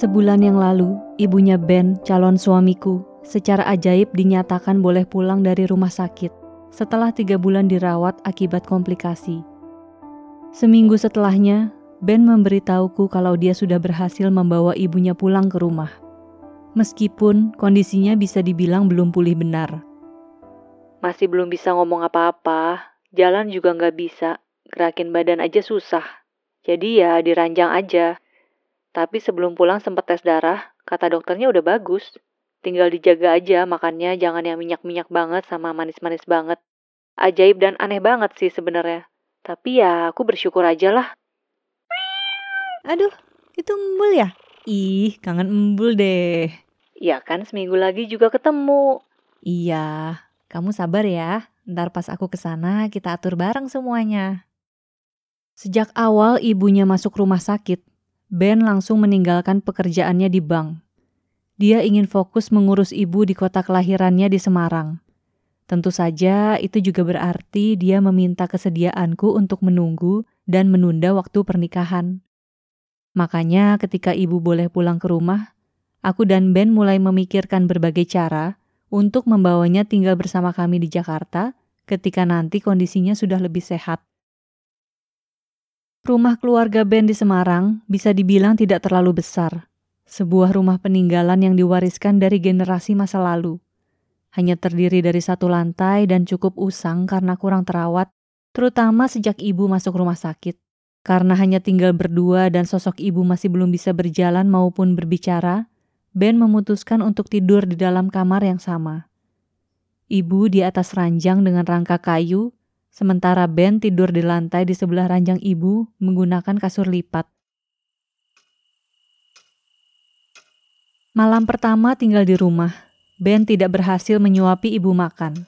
Sebulan yang lalu, ibunya Ben, calon suamiku, secara ajaib dinyatakan boleh pulang dari rumah sakit setelah tiga bulan dirawat akibat komplikasi. Seminggu setelahnya, Ben memberitahuku kalau dia sudah berhasil membawa ibunya pulang ke rumah. Meskipun kondisinya bisa dibilang belum pulih benar. Masih belum bisa ngomong apa-apa, jalan juga nggak bisa, gerakin badan aja susah. Jadi ya diranjang aja. Tapi sebelum pulang sempat tes darah, kata dokternya udah bagus. Tinggal dijaga aja makannya jangan yang minyak-minyak banget sama manis-manis banget. Ajaib dan aneh banget sih sebenarnya. Tapi ya aku bersyukur aja lah. Aduh, itu embul ya? Ih, kangen embul deh. Ya kan seminggu lagi juga ketemu. Iya, kamu sabar ya. Ntar pas aku ke sana kita atur bareng semuanya. Sejak awal ibunya masuk rumah sakit, Ben langsung meninggalkan pekerjaannya di bank. Dia ingin fokus mengurus ibu di kota kelahirannya di Semarang. Tentu saja itu juga berarti dia meminta kesediaanku untuk menunggu dan menunda waktu pernikahan. Makanya ketika ibu boleh pulang ke rumah, aku dan Ben mulai memikirkan berbagai cara untuk membawanya tinggal bersama kami di Jakarta ketika nanti kondisinya sudah lebih sehat. Rumah keluarga Ben di Semarang bisa dibilang tidak terlalu besar. Sebuah rumah peninggalan yang diwariskan dari generasi masa lalu. Hanya terdiri dari satu lantai dan cukup usang karena kurang terawat, terutama sejak ibu masuk rumah sakit. Karena hanya tinggal berdua dan sosok ibu masih belum bisa berjalan maupun berbicara, Ben memutuskan untuk tidur di dalam kamar yang sama. Ibu di atas ranjang dengan rangka kayu Sementara Ben tidur di lantai di sebelah ranjang ibu menggunakan kasur lipat. Malam pertama tinggal di rumah, Ben tidak berhasil menyuapi ibu makan.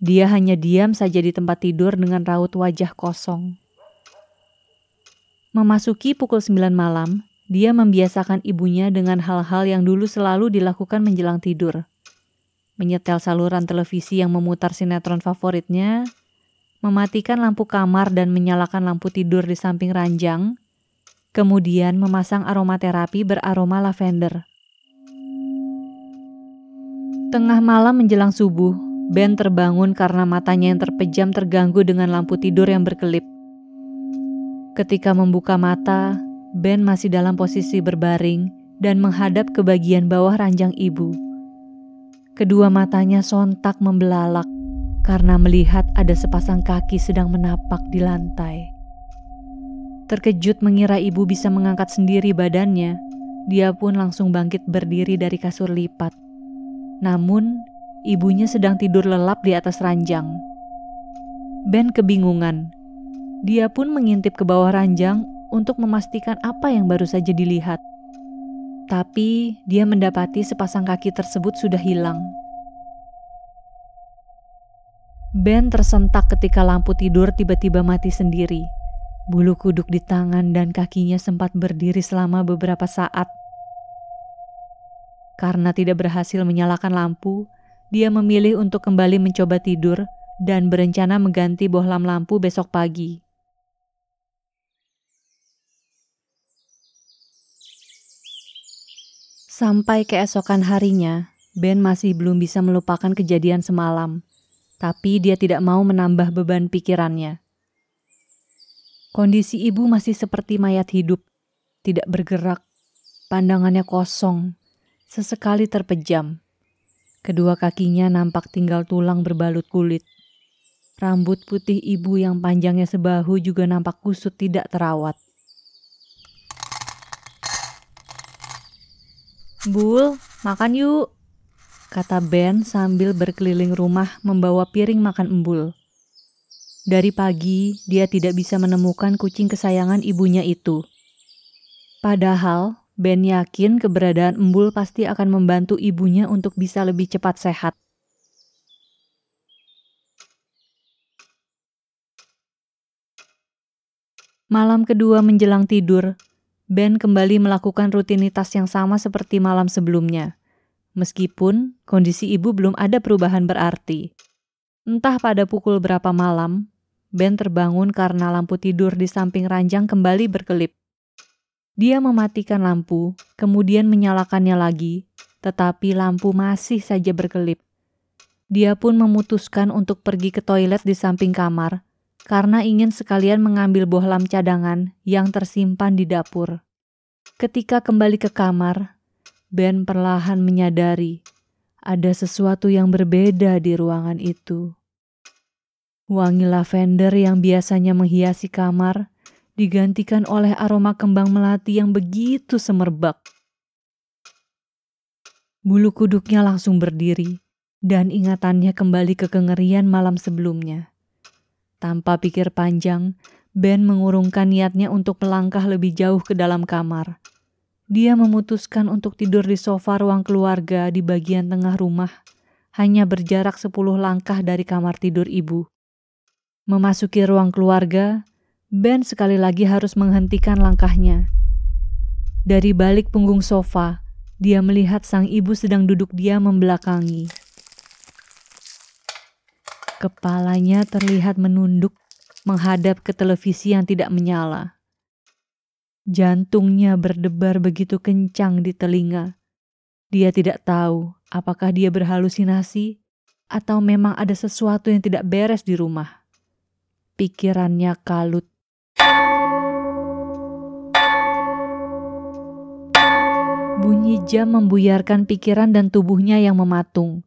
Dia hanya diam saja di tempat tidur dengan raut wajah kosong. Memasuki pukul 9 malam, dia membiasakan ibunya dengan hal-hal yang dulu selalu dilakukan menjelang tidur. Menyetel saluran televisi yang memutar sinetron favoritnya, mematikan lampu kamar dan menyalakan lampu tidur di samping ranjang, kemudian memasang aromaterapi beraroma lavender. Tengah malam menjelang subuh, Ben terbangun karena matanya yang terpejam terganggu dengan lampu tidur yang berkelip. Ketika membuka mata, Ben masih dalam posisi berbaring dan menghadap ke bagian bawah ranjang ibu. Kedua matanya sontak membelalak karena melihat ada sepasang kaki sedang menapak di lantai. Terkejut mengira ibu bisa mengangkat sendiri badannya, dia pun langsung bangkit berdiri dari kasur lipat. Namun, ibunya sedang tidur lelap di atas ranjang. Ben kebingungan. Dia pun mengintip ke bawah ranjang untuk memastikan apa yang baru saja dilihat. Tapi dia mendapati sepasang kaki tersebut sudah hilang. Ben tersentak ketika lampu tidur tiba-tiba mati sendiri. Bulu kuduk di tangan dan kakinya sempat berdiri selama beberapa saat. Karena tidak berhasil menyalakan lampu, dia memilih untuk kembali mencoba tidur dan berencana mengganti bohlam lampu besok pagi. Sampai keesokan harinya, Ben masih belum bisa melupakan kejadian semalam tapi dia tidak mau menambah beban pikirannya. Kondisi ibu masih seperti mayat hidup, tidak bergerak, pandangannya kosong, sesekali terpejam. Kedua kakinya nampak tinggal tulang berbalut kulit. Rambut putih ibu yang panjangnya sebahu juga nampak kusut tidak terawat. Bul, makan yuk kata Ben sambil berkeliling rumah membawa piring makan embul. Dari pagi, dia tidak bisa menemukan kucing kesayangan ibunya itu. Padahal, Ben yakin keberadaan embul pasti akan membantu ibunya untuk bisa lebih cepat sehat. Malam kedua menjelang tidur, Ben kembali melakukan rutinitas yang sama seperti malam sebelumnya meskipun kondisi ibu belum ada perubahan berarti. Entah pada pukul berapa malam, Ben terbangun karena lampu tidur di samping ranjang kembali berkelip. Dia mematikan lampu, kemudian menyalakannya lagi, tetapi lampu masih saja berkelip. Dia pun memutuskan untuk pergi ke toilet di samping kamar karena ingin sekalian mengambil bohlam cadangan yang tersimpan di dapur. Ketika kembali ke kamar, Ben perlahan menyadari ada sesuatu yang berbeda di ruangan itu. Wangi lavender yang biasanya menghiasi kamar digantikan oleh aroma kembang melati yang begitu semerbak. Bulu kuduknya langsung berdiri dan ingatannya kembali ke kengerian malam sebelumnya. Tanpa pikir panjang, Ben mengurungkan niatnya untuk melangkah lebih jauh ke dalam kamar. Dia memutuskan untuk tidur di sofa ruang keluarga di bagian tengah rumah, hanya berjarak sepuluh langkah dari kamar tidur ibu. Memasuki ruang keluarga, Ben sekali lagi harus menghentikan langkahnya. Dari balik punggung sofa, dia melihat sang ibu sedang duduk diam membelakangi. Kepalanya terlihat menunduk menghadap ke televisi yang tidak menyala. Jantungnya berdebar begitu kencang di telinga. Dia tidak tahu apakah dia berhalusinasi atau memang ada sesuatu yang tidak beres di rumah. Pikirannya kalut. Bunyi jam membuyarkan pikiran dan tubuhnya yang mematung.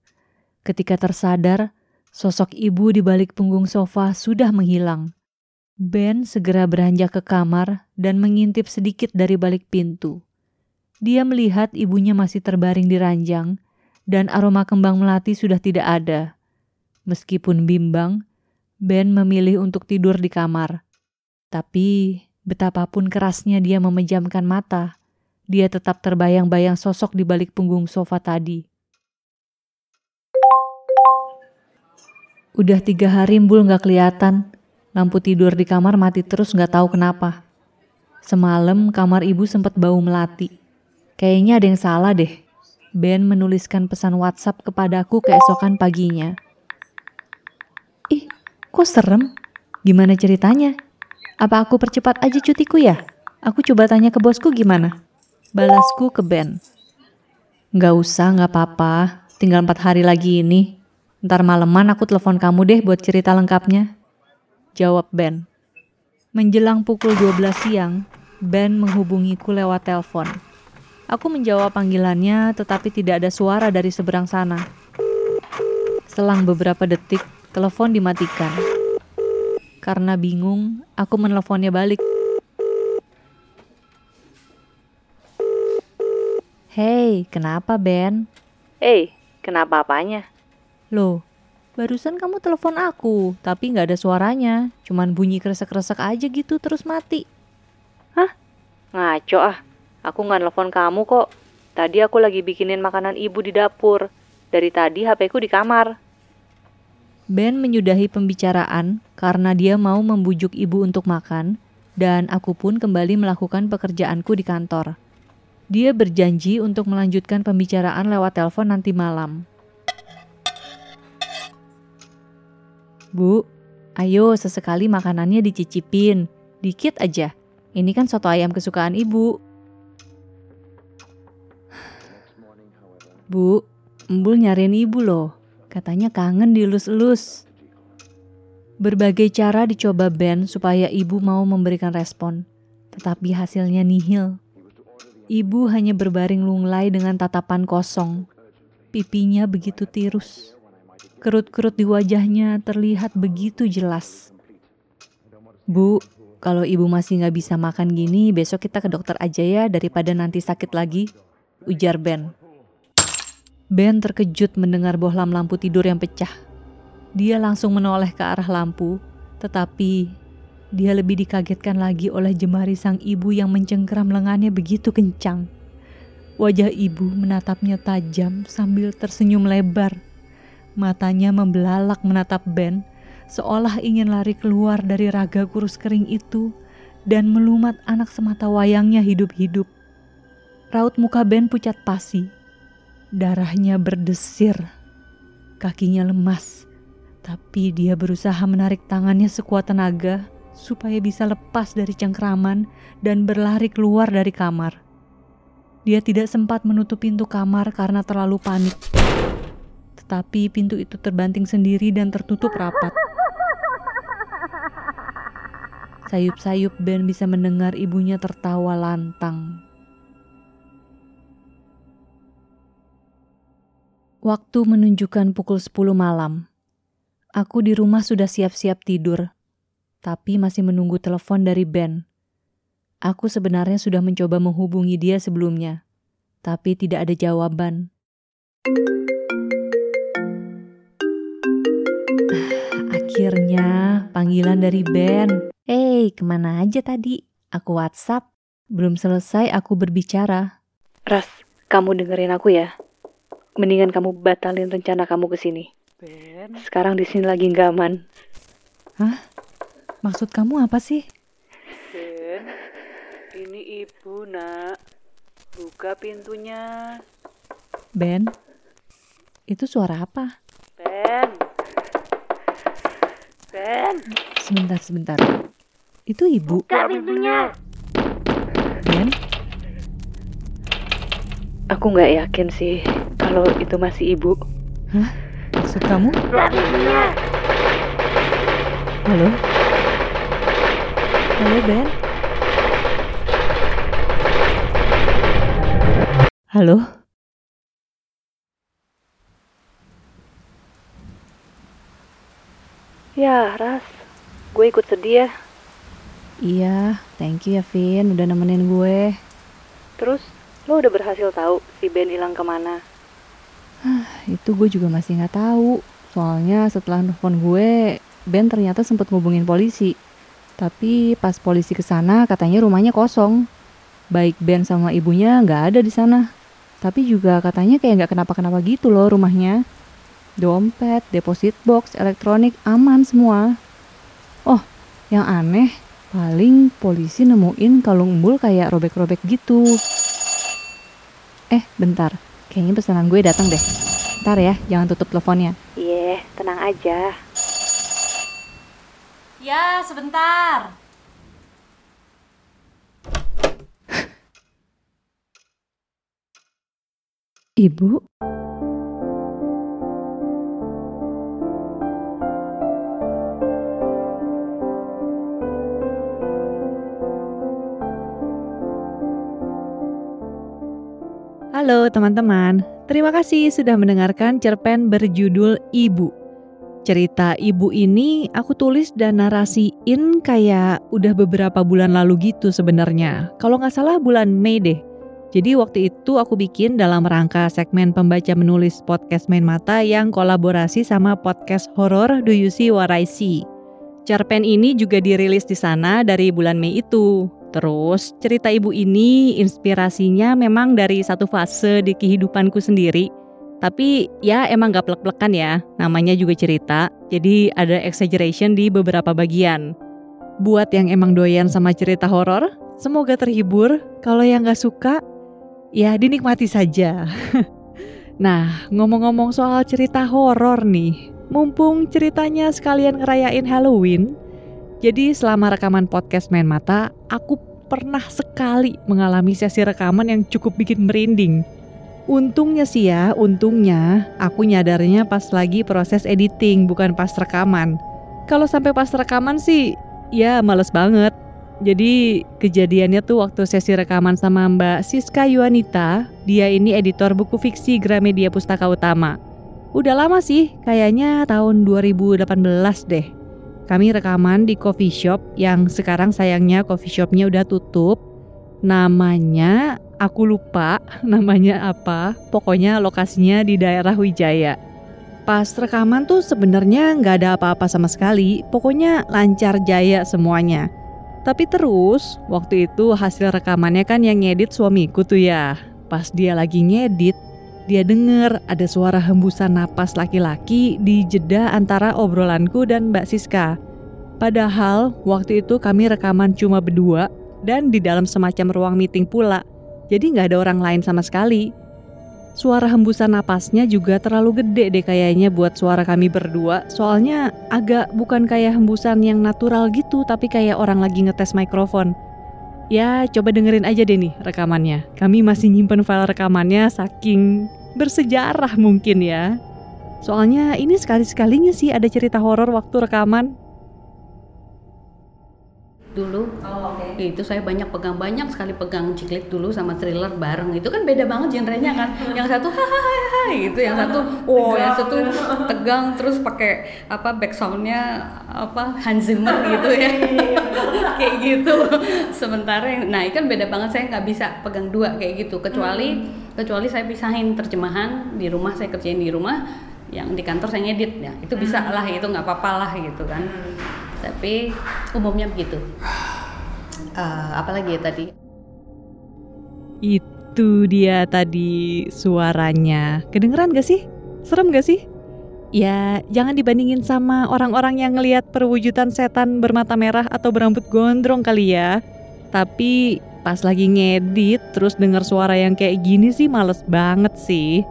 Ketika tersadar, Sosok ibu di balik punggung sofa sudah menghilang. Ben segera beranjak ke kamar dan mengintip sedikit dari balik pintu. Dia melihat ibunya masih terbaring di ranjang dan aroma kembang melati sudah tidak ada. Meskipun bimbang, Ben memilih untuk tidur di kamar. Tapi betapapun kerasnya dia memejamkan mata, dia tetap terbayang-bayang sosok di balik punggung sofa tadi. Udah tiga hari Mbul nggak kelihatan. Lampu tidur di kamar mati terus nggak tahu kenapa. Semalam kamar ibu sempat bau melati. Kayaknya ada yang salah deh. Ben menuliskan pesan WhatsApp kepadaku keesokan paginya. Ih, kok serem? Gimana ceritanya? Apa aku percepat aja cutiku ya? Aku coba tanya ke bosku gimana? Balasku ke Ben. Gak usah, gak apa-apa. Tinggal empat hari lagi ini. Ntar maleman aku telepon kamu deh buat cerita lengkapnya. Jawab Ben. Menjelang pukul 12 siang, Ben menghubungiku lewat telepon. Aku menjawab panggilannya tetapi tidak ada suara dari seberang sana. Selang beberapa detik, telepon dimatikan. Karena bingung, aku meneleponnya balik. Hey, kenapa Ben? Hey, kenapa apanya? Loh, barusan kamu telepon aku, tapi nggak ada suaranya. Cuman bunyi kresek-kresek aja gitu terus mati. Hah? Ngaco ah. Aku nggak telepon kamu kok. Tadi aku lagi bikinin makanan ibu di dapur. Dari tadi HP ku di kamar. Ben menyudahi pembicaraan karena dia mau membujuk ibu untuk makan, dan aku pun kembali melakukan pekerjaanku di kantor. Dia berjanji untuk melanjutkan pembicaraan lewat telepon nanti malam. Bu, ayo sesekali makanannya dicicipin. Dikit aja. Ini kan soto ayam kesukaan ibu. Bu, Embul nyariin ibu loh. Katanya kangen dilus-elus. Berbagai cara dicoba Ben supaya ibu mau memberikan respon. Tetapi hasilnya nihil. Ibu hanya berbaring lunglai dengan tatapan kosong. Pipinya begitu tirus. Kerut-kerut di wajahnya terlihat begitu jelas. Bu, kalau ibu masih nggak bisa makan gini, besok kita ke dokter aja ya daripada nanti sakit lagi, ujar Ben. Ben terkejut mendengar bohlam lampu tidur yang pecah. Dia langsung menoleh ke arah lampu, tetapi dia lebih dikagetkan lagi oleh jemari sang ibu yang mencengkeram lengannya begitu kencang. Wajah ibu menatapnya tajam sambil tersenyum lebar. Matanya membelalak menatap Ben, seolah ingin lari keluar dari raga kurus kering itu dan melumat anak semata wayangnya hidup-hidup. Raut muka Ben pucat pasi. Darahnya berdesir. Kakinya lemas. Tapi dia berusaha menarik tangannya sekuat tenaga supaya bisa lepas dari cengkraman dan berlari keluar dari kamar. Dia tidak sempat menutup pintu kamar karena terlalu panik. Tetapi pintu itu terbanting sendiri dan tertutup rapat. Sayup-sayup Ben bisa mendengar ibunya tertawa lantang. Waktu menunjukkan pukul 10 malam. Aku di rumah sudah siap-siap tidur, tapi masih menunggu telepon dari Ben. Aku sebenarnya sudah mencoba menghubungi dia sebelumnya, tapi tidak ada jawaban. Akhirnya panggilan dari Ben. Hei, ke mana aja tadi? Aku WhatsApp. Belum selesai aku berbicara. Ras, kamu dengerin aku ya. Mendingan kamu batalin rencana kamu ke sini. Ben, Sekarang di sini lagi nggak aman. Hah? Maksud kamu apa sih? Ben, ini ibu nak. Buka pintunya. Ben? Itu suara apa? Ben. Ben, Sebentar, sebentar. Itu ibu. buka pintunya. Ben? Aku nggak yakin sih kalau itu masih ibu. Maksud kamu? Buka pintunya. Halo? Halo, Ben? Halo? Ya, Ras. Gue ikut sedih ya. Iya, thank you ya, Vin. Udah nemenin gue. Terus, lo udah berhasil tahu si Ben hilang ke mana? Itu gue juga masih nggak tahu. Soalnya setelah nelfon gue, Ben ternyata sempat ngubungin polisi. Tapi pas polisi ke sana katanya rumahnya kosong. Baik Ben sama ibunya nggak ada di sana. Tapi juga katanya kayak nggak kenapa-kenapa gitu loh rumahnya. Dompet, deposit box, elektronik aman semua. Oh, yang aneh, paling polisi nemuin kalung embul kayak robek-robek gitu. Eh, bentar. Kayaknya pesanan gue datang deh. Ntar ya, jangan tutup teleponnya. Iya, tenang aja. Ya, sebentar. Ibu? Halo teman-teman, terima kasih sudah mendengarkan cerpen berjudul Ibu. Cerita ibu ini aku tulis dan narasiin kayak udah beberapa bulan lalu gitu sebenarnya. Kalau nggak salah bulan Mei deh. Jadi waktu itu aku bikin dalam rangka segmen pembaca menulis podcast Main Mata yang kolaborasi sama podcast horor Do You See What I See. Cerpen ini juga dirilis di sana dari bulan Mei itu. Terus cerita ibu ini inspirasinya memang dari satu fase di kehidupanku sendiri tapi ya emang gak plek-plekan ya, namanya juga cerita, jadi ada exaggeration di beberapa bagian. Buat yang emang doyan sama cerita horor, semoga terhibur. Kalau yang gak suka, ya dinikmati saja. nah, ngomong-ngomong soal cerita horor nih, mumpung ceritanya sekalian ngerayain Halloween, jadi selama rekaman podcast Main Mata, aku pernah sekali mengalami sesi rekaman yang cukup bikin merinding. Untungnya sih ya, untungnya aku nyadarnya pas lagi proses editing bukan pas rekaman. Kalau sampai pas rekaman sih, ya males banget. Jadi kejadiannya tuh waktu sesi rekaman sama Mbak Siska Yuanita, dia ini editor buku fiksi Gramedia Pustaka Utama. Udah lama sih, kayaknya tahun 2018 deh. Kami rekaman di coffee shop yang sekarang sayangnya coffee shopnya udah tutup. Namanya aku lupa namanya apa. Pokoknya lokasinya di daerah Wijaya. Pas rekaman tuh sebenarnya nggak ada apa-apa sama sekali. Pokoknya lancar jaya semuanya. Tapi terus waktu itu hasil rekamannya kan yang ngedit suamiku tuh ya. Pas dia lagi ngedit, dia denger ada suara hembusan napas laki-laki di jeda antara obrolanku dan Mbak Siska. Padahal waktu itu kami rekaman cuma berdua dan di dalam semacam ruang meeting pula. Jadi nggak ada orang lain sama sekali. Suara hembusan napasnya juga terlalu gede deh kayaknya buat suara kami berdua. Soalnya agak bukan kayak hembusan yang natural gitu, tapi kayak orang lagi ngetes mikrofon. Ya, coba dengerin aja deh nih rekamannya. Kami masih nyimpen file rekamannya saking bersejarah mungkin ya. Soalnya ini sekali-sekalinya sih ada cerita horor waktu rekaman. Dulu. Oh, oke. itu saya banyak pegang banyak sekali pegang ciklik dulu sama thriller bareng. Itu kan beda banget genrenya kan. Yang satu hahaha gitu. Yang satu oh yang satu tegang terus pakai apa back soundnya apa Hans Zimmer gitu ya. Kayak gitu. Sementara yang nah itu kan beda banget. Saya nggak bisa pegang dua kayak gitu. Kecuali kecuali saya pisahin terjemahan di rumah saya kerjain di rumah yang di kantor saya ngedit. Ya itu bisa lah itu nggak apa-apa lah gitu kan tapi umumnya begitu Eh, apalagi ya tadi Itu dia tadi suaranya. Kedengeran gak sih? Serem gak sih? Ya, jangan dibandingin sama orang-orang yang ngelihat perwujudan setan bermata merah atau berambut gondrong kali ya. Tapi pas lagi ngedit terus denger suara yang kayak gini sih males banget sih.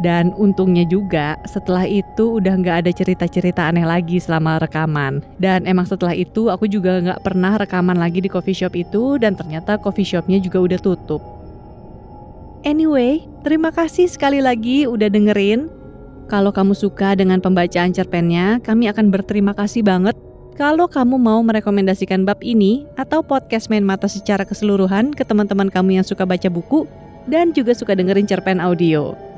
Dan untungnya juga setelah itu udah nggak ada cerita-cerita aneh lagi selama rekaman. Dan emang setelah itu aku juga nggak pernah rekaman lagi di coffee shop itu dan ternyata coffee shopnya juga udah tutup. Anyway, terima kasih sekali lagi udah dengerin. Kalau kamu suka dengan pembacaan cerpennya, kami akan berterima kasih banget kalau kamu mau merekomendasikan bab ini atau podcast Main Mata secara keseluruhan ke teman-teman kamu yang suka baca buku dan juga suka dengerin cerpen audio.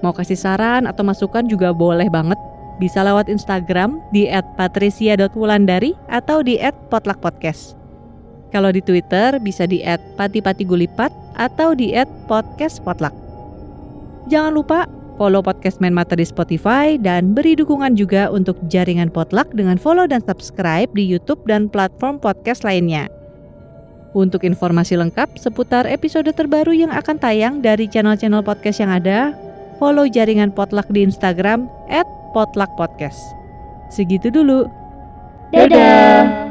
Mau kasih saran atau masukan juga boleh banget. Bisa lewat Instagram di @patricia.wulandari atau di @potlakpodcast. Kalau di Twitter bisa di @patipatigulipat atau di @podcastpotlak. Jangan lupa follow podcast Main Mata di Spotify dan beri dukungan juga untuk jaringan Potluck dengan follow dan subscribe di YouTube dan platform podcast lainnya. Untuk informasi lengkap seputar episode terbaru yang akan tayang dari channel-channel podcast yang ada, follow jaringan Potluck di Instagram @potluckpodcast. Segitu dulu. Dadah.